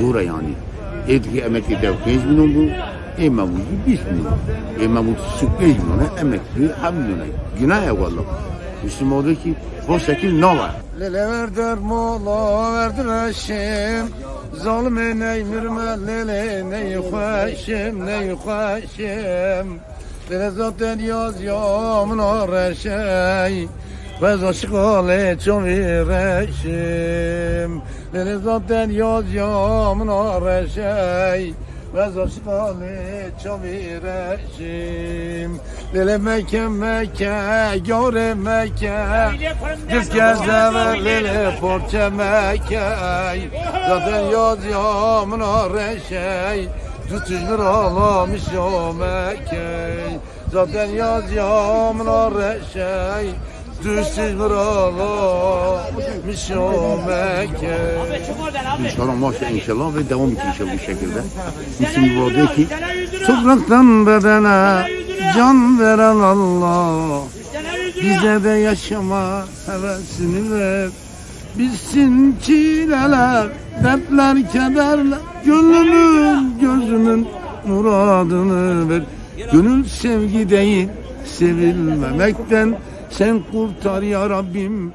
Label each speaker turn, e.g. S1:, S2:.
S1: zor yani. Eğer ki emekli de 5 milyon bu, emekli 20 milyon. Emekli 5 milyon, emekli 1 milyon. Günah ya valla. Müslüman oldu ki o şekil ne var?
S2: Lele verdir mola verdir eşim Zalime ney mürme lele ney hoşim ney hoşim Lele zaten yaz yamın arşey Ve aşık ole çovireşim Lele zaten yaz yamın arşey ve aşık ole çovireşim Lele meke meke göre meke Kız gezer lele porçe mekey Zaten yaz yağmına reşey Tutuştur ağlamış o mekey Zaten yaz yağmına reşey Ağlamış o mekey
S1: İnşallah maşallah inşallah ve devam edin inşallah bu şekilde. Müslüman oldu ki topraktan bedene can veren Allah. Bize de yaşama hevesini ver. Bilsin çileler, dertler, kederler. Gönlümün, gözümün muradını ver. Gönül sevgi değil, sevilmemekten. Sen kurtar ya Rabbim